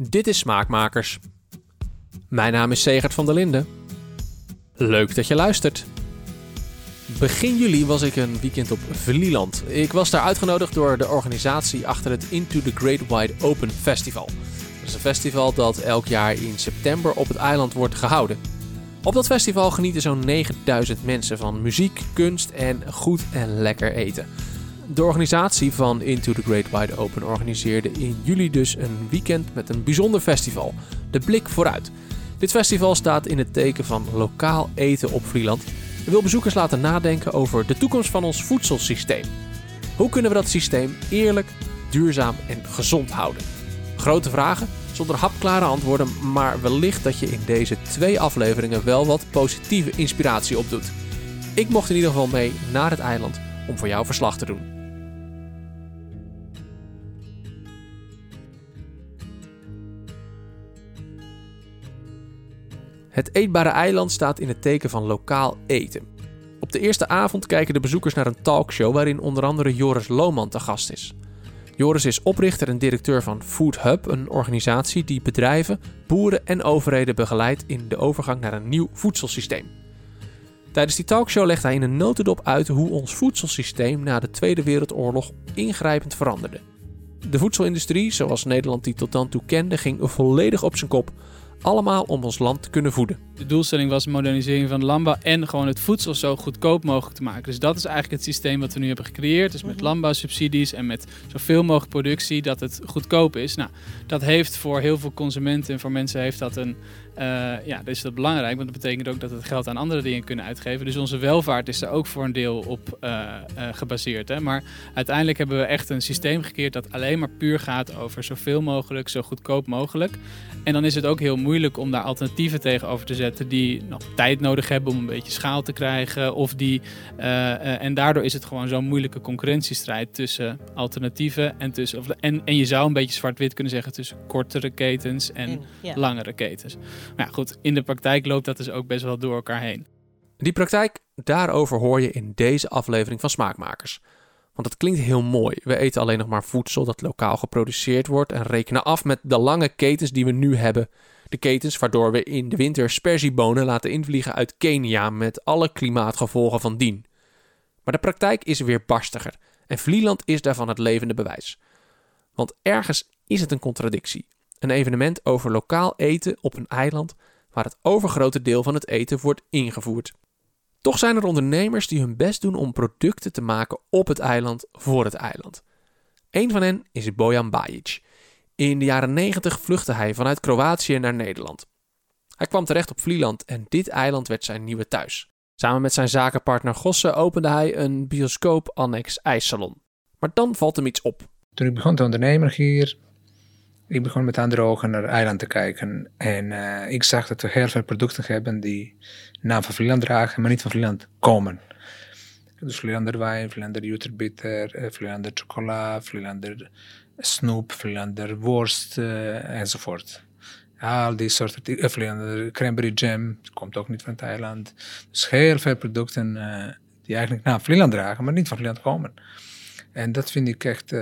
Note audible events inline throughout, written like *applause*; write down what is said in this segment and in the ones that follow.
Dit is Smaakmakers. Mijn naam is Segert van der Linden. Leuk dat je luistert. Begin juli was ik een weekend op Vlieland. Ik was daar uitgenodigd door de organisatie achter het Into the Great Wide Open Festival. Dat is een festival dat elk jaar in september op het eiland wordt gehouden. Op dat festival genieten zo'n 9000 mensen van muziek, kunst en goed en lekker eten. De organisatie van Into the Great Wide Open organiseerde in juli dus een weekend met een bijzonder festival, De Blik Vooruit. Dit festival staat in het teken van lokaal eten op Vlieland en wil bezoekers laten nadenken over de toekomst van ons voedselsysteem. Hoe kunnen we dat systeem eerlijk, duurzaam en gezond houden? Grote vragen zonder hapklare antwoorden, maar wellicht dat je in deze twee afleveringen wel wat positieve inspiratie opdoet. Ik mocht in ieder geval mee naar het eiland om voor jou verslag te doen. Het eetbare eiland staat in het teken van lokaal eten. Op de eerste avond kijken de bezoekers naar een talkshow waarin onder andere Joris Lohman te gast is. Joris is oprichter en directeur van Food Hub, een organisatie die bedrijven, boeren en overheden begeleidt in de overgang naar een nieuw voedselsysteem. Tijdens die talkshow legt hij in een notendop uit hoe ons voedselsysteem na de Tweede Wereldoorlog ingrijpend veranderde. De voedselindustrie, zoals Nederland die tot dan toe kende, ging volledig op zijn kop allemaal om ons land te kunnen voeden. De doelstelling was modernisering van de landbouw en gewoon het voedsel zo goedkoop mogelijk te maken. Dus dat is eigenlijk het systeem wat we nu hebben gecreëerd. Dus met mhm. landbouwsubsidies en met zoveel mogelijk productie dat het goedkoop is. Nou, dat heeft voor heel veel consumenten en voor mensen heeft dat een ja, dat is dat belangrijk, want dat betekent ook dat het geld aan andere dingen kunnen uitgeven. Dus onze welvaart is er ook voor een deel op uh, uh, gebaseerd. Hè? Maar uiteindelijk hebben we echt een systeem gekeerd dat alleen maar puur gaat over zoveel mogelijk, zo goedkoop mogelijk. En dan is het ook heel moeilijk om daar alternatieven tegenover te zetten die nog tijd nodig hebben om een beetje schaal te krijgen. Of die, en daardoor is het gewoon zo'n moeilijke concurrentiestrijd tussen alternatieven en tussen. Of, en, en je zou een beetje zwart-wit kunnen zeggen tussen kortere ketens en langere ketens. Maar goed, in de praktijk loopt dat dus ook best wel door elkaar heen. Die praktijk, daarover hoor je in deze aflevering van Smaakmakers. Want het klinkt heel mooi. We eten alleen nog maar voedsel dat lokaal geproduceerd wordt en rekenen af met de lange ketens die we nu hebben. De ketens waardoor we in de winter sperziebonen laten invliegen uit Kenia met alle klimaatgevolgen van dien. Maar de praktijk is weer barstiger en Vlieland is daarvan het levende bewijs. Want ergens is het een contradictie. Een evenement over lokaal eten op een eiland waar het overgrote deel van het eten wordt ingevoerd. Toch zijn er ondernemers die hun best doen om producten te maken op het eiland voor het eiland. Een van hen is Bojan Bajic. In de jaren 90 vluchtte hij vanuit Kroatië naar Nederland. Hij kwam terecht op Vlieland en dit eiland werd zijn nieuwe thuis. Samen met zijn zakenpartner Gosse opende hij een bioscoop-annex ijssalon. Maar dan valt hem iets op. Toen ik begon te ondernemen hier, ik begon met andere ogen naar eiland te kijken. En uh, ik zag dat we heel veel producten hebben die naam van Vlieland dragen, maar niet van Vlieland komen. Dus Vlielander wijn, Vlielander Jutterbitter, uh, Vlielander chocola, Vlielander snoep, Vlielander worst uh, enzovoort. Al die soorten, uh, Vlielander cranberry jam, komt ook niet van het eiland. Dus heel veel producten die eigenlijk naam Vlieland dragen, maar niet van Vlieland komen. En dat vind ik echt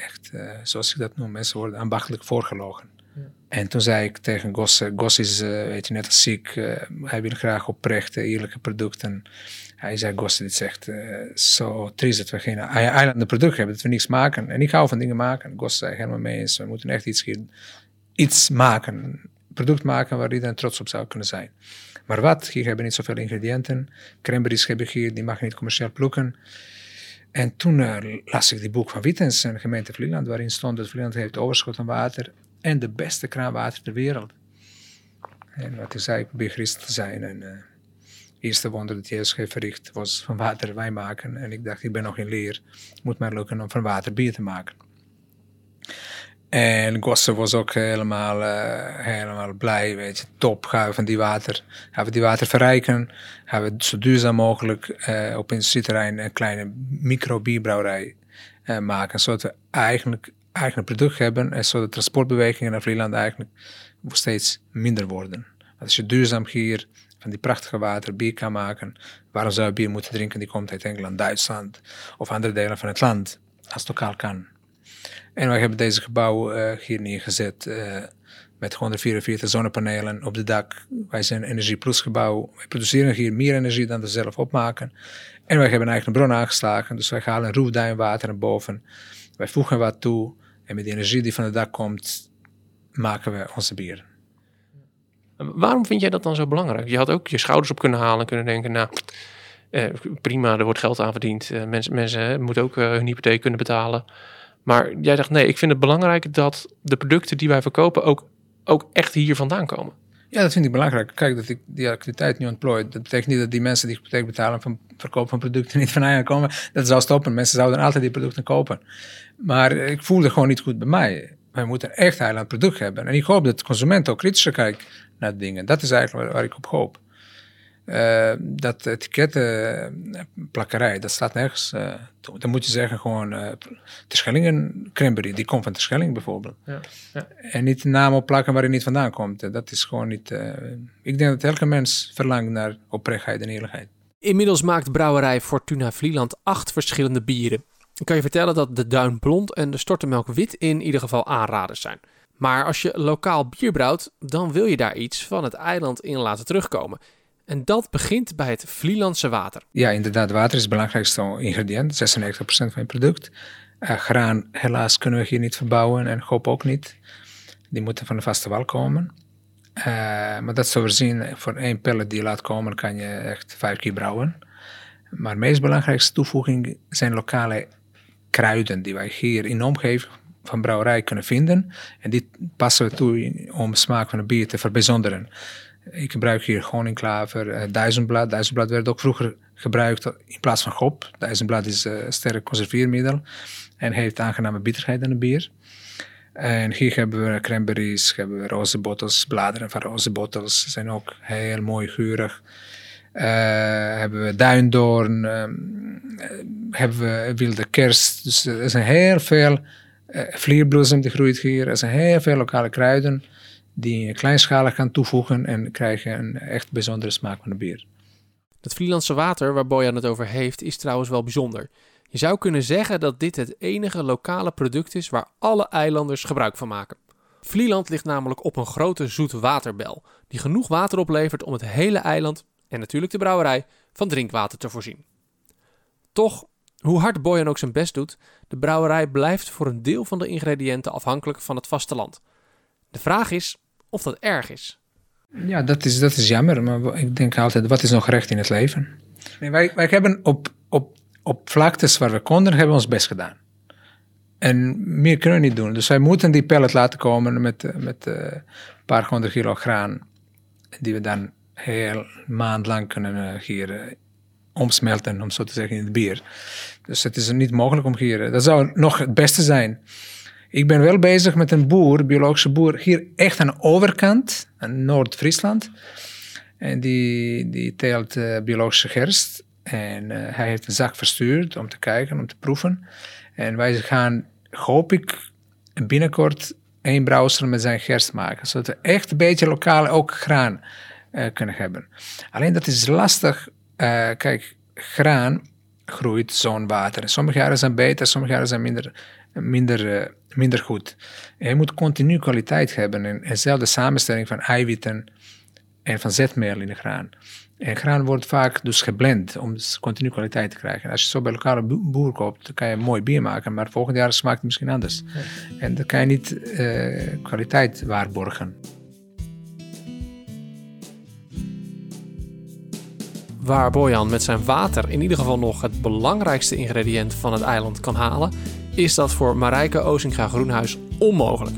echt, uh, zoals ik dat noem, mensen worden ambachtelijk voorgelogen. Ja. En toen zei ik tegen Gos, Gos is, uh, weet je, net als ziek, uh, hij wil graag oprechte, eerlijke producten. Hij zei, Gos, dit zegt zo triest dat we geen eilanden product hebben, dat we niks maken. En ik hou van dingen maken. Gos zei helemaal mee eens, we moeten echt iets, iets maken, product maken waar iedereen trots op zou kunnen zijn. Maar wat? Hier hebben we niet zoveel ingrediënten. Cranberries heb ik hier, die mag je niet commercieel plukken. En toen uh, las ik die boek van Wittens en gemeente Vlieland, waarin stond dat Vlieland heeft overschot aan water en de beste kraanwater ter wereld. En wat ik zei, ik probeer christen te zijn. En het eerste wonder dat Jezus heeft verricht was van water wijn maken. En ik dacht, ik ben nog in leer, moet mij lukken om van water bier te maken. En Gosse was ook helemaal, uh, helemaal blij, weet je, top, gaan we van die water, gaan we die water verrijken, gaan we zo duurzaam mogelijk uh, op industrieterrein een kleine micro-bierbrouwerij uh, maken, zodat we eigenlijk eigen product hebben en zodat transportbewegingen naar Vlieland eigenlijk steeds minder worden. Als je duurzaam hier van die prachtige water bier kan maken, waarom zou je bier moeten drinken die komt uit Engeland, Duitsland of andere delen van het land, als het lokaal kan? En wij hebben deze gebouw uh, hier neergezet uh, met 144 zonnepanelen op de dak. Wij zijn een Energie Plus gebouw. Wij produceren hier meer energie dan we zelf opmaken. En wij hebben eigenlijk een bron aangeslagen, dus wij halen roefduinwater naar boven. Wij voegen wat toe en met de energie die van het dak komt, maken we onze bier. Waarom vind jij dat dan zo belangrijk? Je had ook je schouders op kunnen halen en kunnen denken, nou, eh, prima, er wordt geld aan verdiend. Eh, mensen, moeten ook eh, hun hypotheek kunnen betalen. Maar jij dacht, nee, ik vind het belangrijk dat de producten die wij verkopen ook, ook echt hier vandaan komen. Ja, dat vind ik belangrijk. Kijk, dat ik die activiteit nu ontplooi. Dat betekent niet dat die mensen die hypotheek betalen van verkoop van producten *laughs* niet van eigen komen. Dat zou stoppen. Mensen zouden altijd die producten kopen. Maar ik voelde gewoon niet goed bij mij. Wij moeten echt een product hebben. En ik hoop dat de consument ook kritischer kijkt naar dingen. Dat is eigenlijk waar, ik op hoop. Uh, dat etikettenplakkerij, dat staat nergens uh, Dan moet je zeggen gewoon uh, Terschellingen cranberry, die komt van Terschelling bijvoorbeeld. Ja, ja. En niet de naam opplakken waar hij niet vandaan komt. Dat is gewoon niet... ik denk dat elke mens verlangt naar oprechtheid en eerlijkheid. Inmiddels maakt brouwerij Fortuna Vlieland acht verschillende bieren. Ik kan je vertellen dat de Duin Blond en de Stortemelk Wit in ieder geval aanraders zijn. Maar als je lokaal bier brouwt, dan wil je daar iets van het eiland in laten terugkomen. En dat begint bij het Vlielandse water. Ja, inderdaad, water is het belangrijkste ingrediënt, 96% van je product. Uh, graan, helaas kunnen we hier niet verbouwen en gop ook niet. Die moeten van de vaste wal komen. Uh, maar dat zo zien, voor één pellet die je laat komen, kan je echt vijf keer brouwen. Maar de meest belangrijkste toevoeging zijn lokale kruiden die wij hier in de omgeving van brouwerij kunnen vinden. En die passen we toe om smaak van het bier te verbijzonderen. Ik gebruik hier honingklaver, uh, duizendblad. Duizendblad werd ook vroeger gebruikt in plaats van gop. Duizendblad is uh, een sterk conserveermiddel en heeft aangename bitterheid in het bier. En hier hebben we cranberries, hebben we rozebottels, bladeren van rozebottels. zijn ook heel mooi geurig. Uh, hebben we duindoorn, uh, hebben we wilde kerst. Dus er zijn heel veel uh, vlierbloesem die groeit hier. Er zijn heel veel lokale kruiden die kleinschalig kan toevoegen en krijgen een echt bijzondere smaak van de bier. Het Vlielandse water waar Bojan het over heeft is trouwens wel bijzonder. Je zou kunnen zeggen dat dit het enige lokale product is waar alle eilanders gebruik van maken. Vlieland ligt namelijk op een grote zoetwaterbel, die genoeg water oplevert om het hele eiland en natuurlijk de brouwerij van drinkwater te voorzien. Toch, hoe hard Boyan ook zijn best doet, de brouwerij blijft voor een deel van de ingrediënten afhankelijk van het vasteland. De vraag is of dat erg is. Ja, dat is, dat is jammer, maar ik denk altijd, wat is nog recht in het leven? Nee, wij, wij hebben op, op, op vlaktes waar we konden, hebben we ons best gedaan. En meer kunnen we niet doen. Dus wij moeten die pellet laten komen met, met uh, een paar honderd kilo graan, die we dan heel maand lang kunnen uh, hier uh, omsmelten, om zo te zeggen, in het bier. Dus het is niet mogelijk om hier... Dat zou nog het beste zijn. Ik ben wel bezig met een boer, biologische boer, hier echt aan de overkant, aan Noord-Friesland. En die, die teelt uh, biologische gerst. En hij heeft een zak verstuurd om te kijken, om te proeven. En wij gaan, hoop ik, binnenkort één brouwsel met zijn gerst maken. Zodat we echt een beetje lokaal ook graan uh, kunnen hebben. Alleen dat is lastig. Kijk, graan groeit zo'n water. Sommige jaren zijn beter, sommige jaren zijn minder, minder, minder goed. En je moet continu kwaliteit hebben en dezelfde samenstelling van eiwitten en van zetmeel in de graan. En graan wordt vaak dus geblend om continu kwaliteit te krijgen. Als je zo bij lokale boer koopt, dan kan je mooi bier maken, maar volgend jaar smaakt het misschien anders. En dan kan je niet uh, kwaliteit waarborgen. Waar Bojan met zijn water in ieder geval nog het belangrijkste ingrediënt van het eiland kan halen, is dat voor Marijke Ozinga Groenhuis onmogelijk.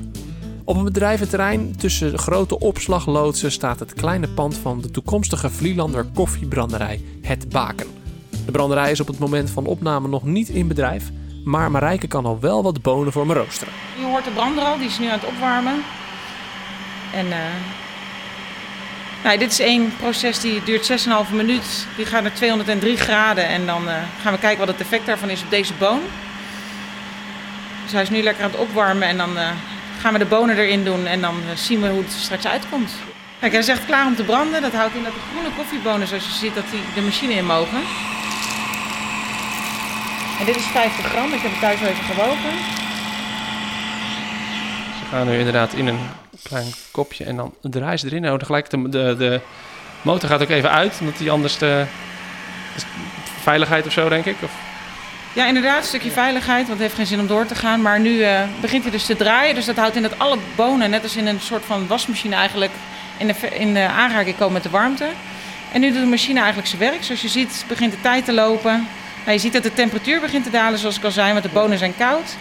Op een bedrijventerrein tussen grote opslagloodsen staat het kleine pand van de toekomstige Vlielander koffiebranderij Het Baken. De branderij is op het moment van opname nog niet in bedrijf, maar Marijke kan al wel wat bonen voor me roosteren. Je hoort de brander al, die is nu aan het opwarmen. En uh, nou, dit is één proces die duurt 6,5 minuut. Die gaat naar 203 graden en dan uh, gaan we kijken wat het effect daarvan is op deze boon. Dus hij is nu lekker aan het opwarmen en dan uh, gaan we de bonen erin doen en dan uh, zien we hoe het straks uitkomt. Kijk, hij is echt klaar om te branden. Dat houdt in dat de groene koffiebonen, zoals je ziet, dat die de machine in mogen. En dit is 50 gram. Ik heb het thuis even gewogen. gaan nu inderdaad in een klein kopje en dan draaien ze erin. Nou, tegelijk de, de, de motor gaat ook even uit, omdat die anders de, de veiligheid of zo, denk ik. Of, Ja, inderdaad, een stukje veiligheid, want het heeft geen zin om door te gaan. Maar nu eh, begint hij dus te draaien. Dus dat houdt in dat alle bonen, net als in een soort van wasmachine eigenlijk, in de, in de aanraking komen met de warmte. En nu doet de machine eigenlijk zijn werk. Zoals je ziet begint de tijd te lopen. Nou, je ziet dat de temperatuur begint te dalen, zoals ik al zei, want de bonen zijn koud.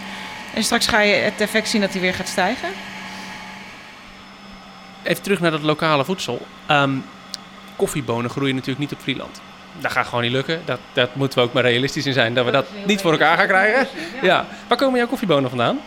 En straks ga je het effect zien dat hij weer gaat stijgen. Even terug naar dat lokale voedsel. Ehm, koffiebonen groeien natuurlijk niet op Vlieland. Dat gaat gewoon niet lukken. Dat, dat moeten we ook maar realistisch in zijn, dat we dat niet voor elkaar gaan krijgen. Ja. Waar komen jouw koffiebonen vandaan?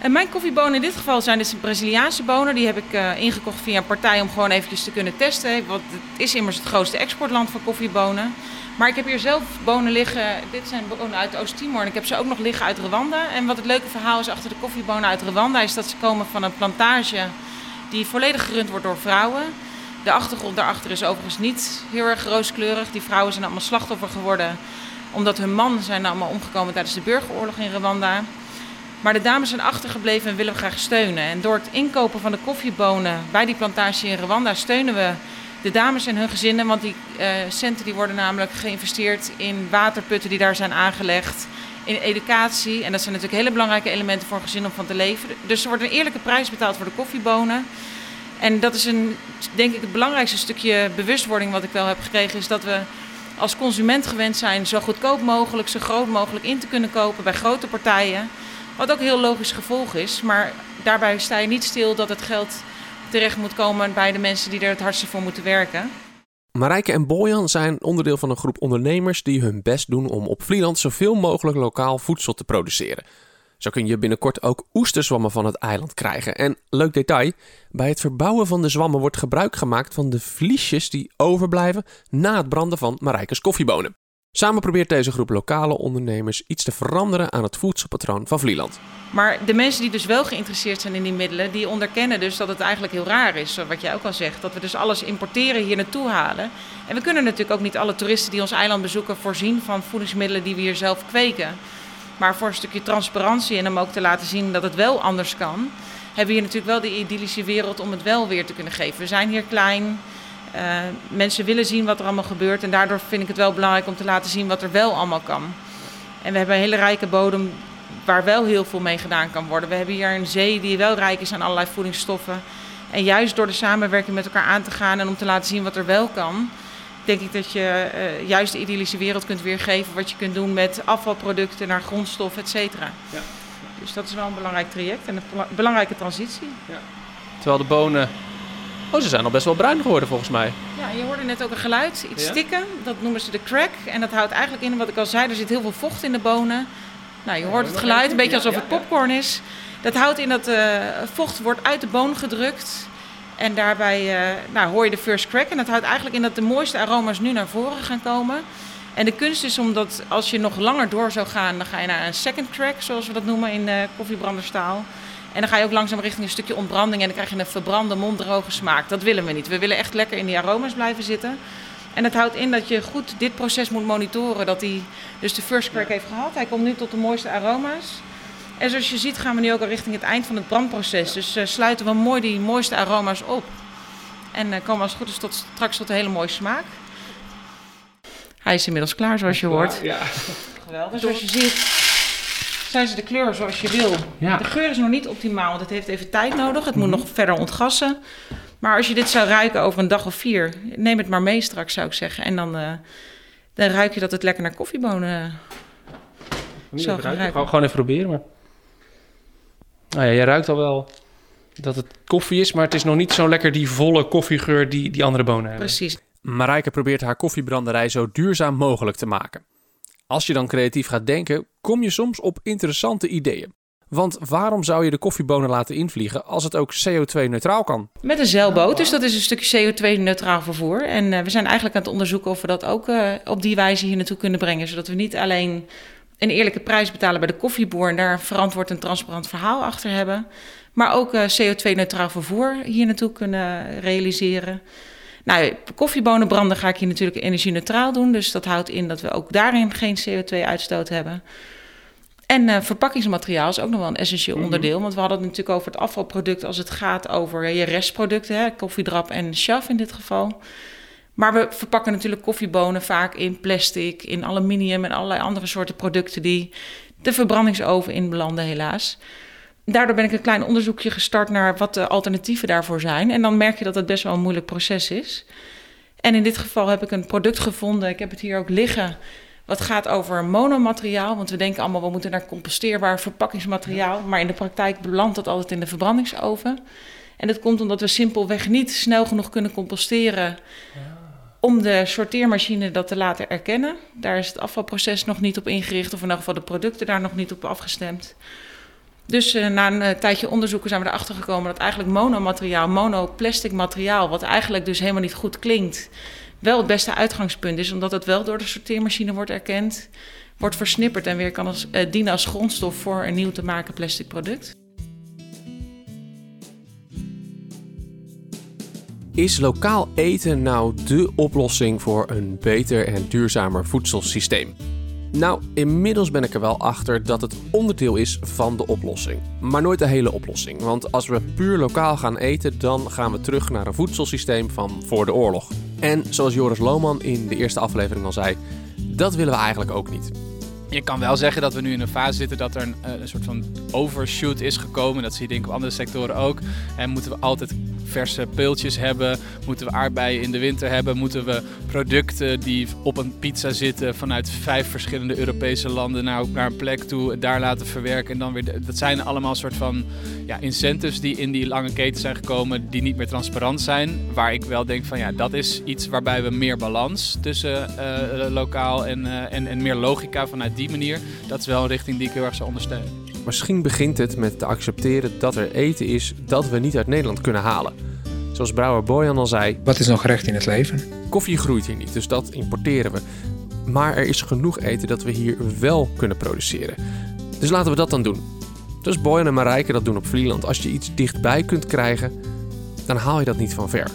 En mijn koffiebonen in dit geval zijn dus Braziliaanse bonen. Die heb ik eh, ingekocht via een partij om gewoon eventjes te kunnen testen. Want het is immers het grootste exportland van koffiebonen. Maar ik heb hier zelf bonen liggen. Dit zijn bonen uit Oost-Timor. En ik heb ze ook nog liggen uit Rwanda. En wat het leuke verhaal is achter de koffiebonen uit Rwanda... is dat ze komen van een plantage die volledig gerund wordt door vrouwen. De achtergrond daarachter is overigens niet heel erg rooskleurig. Die vrouwen zijn allemaal slachtoffer geworden... omdat hun man zijn allemaal omgekomen tijdens de burgeroorlog in Rwanda... Maar de dames zijn achtergebleven en willen graag steunen. En door het inkopen van de koffiebonen bij die plantage in Rwanda steunen we de dames en hun gezinnen. Want die eh, centen die worden namelijk geïnvesteerd in waterputten die daar zijn aangelegd. In educatie. En dat zijn natuurlijk hele belangrijke elementen voor een gezin om van te leven. Dus er wordt een eerlijke prijs betaald voor de koffiebonen. En dat is een, denk ik het belangrijkste stukje bewustwording wat ik wel heb gekregen. Is dat we als consument gewend zijn zo goedkoop mogelijk, zo groot mogelijk in te kunnen kopen bij grote partijen. Wat ook een heel logisch gevolg is. Maar daarbij sta je niet stil dat het geld terecht moet komen bij de mensen die er het hardste voor moeten werken. Marijke en Bojan zijn onderdeel van een groep ondernemers die hun best doen om op Vlieland zoveel mogelijk lokaal voedsel te produceren. Zo kun je binnenkort ook oesterzwammen van het eiland krijgen. En leuk detail, bij het verbouwen van de zwammen wordt gebruik gemaakt van de vliesjes die overblijven na het branden van Marijkes koffiebonen. Samen probeert deze groep lokale ondernemers iets te veranderen aan het voedselpatroon van Vlieland. Maar de mensen die dus wel geïnteresseerd zijn in die middelen, die onderkennen dus dat het eigenlijk heel raar is, wat jij ook al zegt. Dat we dus alles importeren, hier naartoe halen. En we kunnen natuurlijk ook niet alle toeristen die ons eiland bezoeken voorzien van voedingsmiddelen die we hier zelf kweken. Maar voor een stukje transparantie en om ook te laten zien dat het wel anders kan, hebben we hier natuurlijk wel die idyllische wereld om het wel weer te kunnen geven. We zijn hier klein. Uh, mensen willen zien wat er allemaal gebeurt. En daardoor vind ik het wel belangrijk om te laten zien wat er wel allemaal kan. En we hebben een hele rijke bodem waar wel heel veel mee gedaan kan worden. We hebben hier een zee die wel rijk is aan allerlei voedingsstoffen. En juist door de samenwerking met elkaar aan te gaan en om te laten zien wat er wel kan, denk ik dat je uh, juist de idyllische wereld kunt weergeven. Wat je kunt doen met afvalproducten naar grondstof, et cetera. Ja. Dus dat is wel een belangrijk traject en een belangrijke transitie. Ja. Terwijl de bonen Oh, ze zijn al best wel bruin geworden volgens mij. Ja, je hoorde net ook een geluid, iets ja? stikken. Dat noemen ze de crack. En dat houdt eigenlijk in, wat ik al zei, er zit heel veel vocht in de bonen. Nou, je hoort het geluid, een beetje alsof het popcorn is. Dat houdt in dat uh, vocht wordt uit de boon gedrukt. En daarbij uh, nou, hoor je de first crack. En dat houdt eigenlijk in dat de mooiste aroma's nu naar voren gaan komen. En de kunst is omdat als je nog langer door zou gaan, dan ga je naar een second crack, zoals we dat noemen in uh, koffiebranderstaal. En dan ga je ook langzaam richting een stukje ontbranding en dan krijg je een verbrande, monddroge smaak. Dat willen we niet. We willen echt lekker in die aroma's blijven zitten. En dat houdt in dat je goed dit proces moet monitoren. Dat hij dus de first crack heeft gehad. Hij komt nu tot de mooiste aroma's. En zoals je ziet gaan we nu ook al richting het eind van het brandproces. Dus uh, sluiten we mooi die mooiste aroma's op. En uh, komen als het goed is tot, straks tot een hele mooie smaak. Hij is inmiddels klaar zoals je hoort. Ja. Geweldig. Zoals je ziet zijn ze de kleur zoals je wil. Ja. De geur is nog niet optimaal, want het heeft even tijd nodig. Het moet Mhm. nog verder ontgassen. Maar als je dit zou ruiken over een dag of vier, neem het maar mee straks, zou ik zeggen. En dan, uh, dan ruik je dat het lekker naar koffiebonen zo gaat ruiken. Gewoon, gewoon even proberen. Maar... Nou ja, jij ruikt al wel dat het koffie is, maar het is nog niet zo lekker die volle koffiegeur die die andere bonen hebben. Precies. Marijke probeert haar koffiebranderij zo duurzaam mogelijk te maken. Als je dan creatief gaat denken, kom je soms op interessante ideeën. Want waarom zou je de koffiebonen laten invliegen als het ook CO2-neutraal kan? Met een zeilboot, dus dat is een stukje CO2-neutraal vervoer. En uh, we zijn eigenlijk aan het onderzoeken of we dat ook uh, op die wijze hier naartoe kunnen brengen. Zodat we niet alleen een eerlijke prijs betalen bij de koffieboer en daar verantwoord en transparant verhaal achter hebben. Maar ook uh, CO2-neutraal vervoer hier naartoe kunnen realiseren. Nou, koffiebonen branden ga ik hier natuurlijk energie-neutraal doen. Dus dat houdt in dat we ook daarin geen CO2-uitstoot hebben. En uh, verpakkingsmateriaal is ook nog wel een essentieel Mhm. onderdeel. Want we hadden het natuurlijk over het afvalproduct als het gaat over je restproducten. Hè, koffiedrap en chaf in dit geval. Maar we verpakken natuurlijk koffiebonen vaak in plastic, in aluminium en allerlei andere soorten producten die de verbrandingsoven in belanden helaas. Daardoor ben ik een klein onderzoekje gestart naar wat de alternatieven daarvoor zijn. En dan merk je dat het best wel een moeilijk proces is. En in dit geval heb ik een product gevonden, ik heb het hier ook liggen, wat gaat over monomateriaal. Want we denken allemaal, we moeten naar composteerbaar verpakkingsmateriaal. Maar in de praktijk belandt dat altijd in de verbrandingsoven. En dat komt omdat we simpelweg niet snel genoeg kunnen composteren om de sorteermachine dat te laten erkennen. Daar is het afvalproces nog niet op ingericht, of in ieder geval de producten daar nog niet op afgestemd. Dus uh, na een uh, tijdje onderzoeken zijn we erachter gekomen dat eigenlijk monomateriaal, monoplastic materiaal, wat eigenlijk dus helemaal niet goed klinkt, wel het beste uitgangspunt is, omdat het wel door de sorteermachine wordt erkend, wordt versnipperd en weer kan als, uh, dienen als grondstof voor een nieuw te maken plastic product. Is lokaal eten nou dé oplossing voor een beter en duurzamer voedselsysteem? Nou, inmiddels ben ik er wel achter dat het onderdeel is van de oplossing. Maar nooit de hele oplossing. Want als we puur lokaal gaan eten, dan gaan we terug naar een voedselsysteem van voor de oorlog. En zoals Joris Lohman in de eerste aflevering al zei, dat willen we eigenlijk ook niet. Je kan wel zeggen dat we nu in een fase zitten dat er een, een soort van overshoot is gekomen. Dat zie je denk ik op andere sectoren ook. En moeten we altijd verse peultjes hebben? Moeten we aardbeien in de winter hebben? Moeten we producten die op een pizza zitten vanuit vijf verschillende Europese landen naar, naar een plek toe, daar laten verwerken en dan weer. Dat zijn allemaal soort van ja, incentives die in die lange keten zijn gekomen, die niet meer transparant zijn. Waar ik wel denk van ja, dat is iets waarbij we meer balans tussen uh, lokaal en, uh, en, en meer logica vanuit die manier. Dat is wel een richting die ik heel erg zou ondersteunen. Misschien begint het met te accepteren dat er eten is dat we niet uit Nederland kunnen halen. Zoals brouwer Boyan al zei. Wat is nog recht in het leven? Koffie groeit hier niet, dus dat importeren we. Maar er is genoeg eten dat we hier wel kunnen produceren. Dus laten we dat dan doen. Dus Boyan en Marijke dat doen op Vlieland. Als je iets dichtbij kunt krijgen, dan haal je dat niet van ver.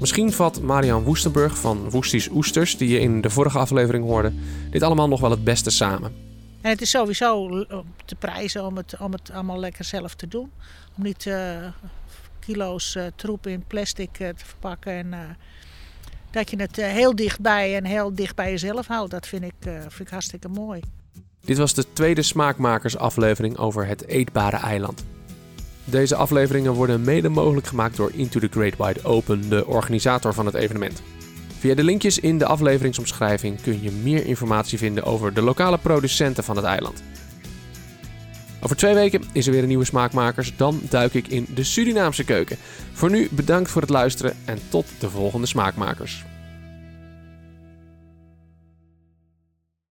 Misschien vat Marian Woestenburg van Woesties Oesters, die je in de vorige aflevering hoorde, dit allemaal nog wel het beste samen. En het is sowieso te prijzen om het, om het allemaal lekker zelf te doen. Om niet uh, kilo's uh, troep in plastic uh, te verpakken. En dat je het heel dichtbij en heel dicht bij jezelf houdt. Dat vind ik, vind ik hartstikke mooi. Dit was de tweede Smaakmakers-aflevering over het eetbare eiland. Deze afleveringen worden mede mogelijk gemaakt door Into the Great Wide Open, de organisator van het evenement. Via de linkjes in de afleveringsomschrijving kun je meer informatie vinden over de lokale producenten van het eiland. Over twee weken is er weer een nieuwe Smaakmakers. Dan duik ik in de Surinaamse keuken. Voor nu bedankt voor het luisteren en tot de volgende Smaakmakers.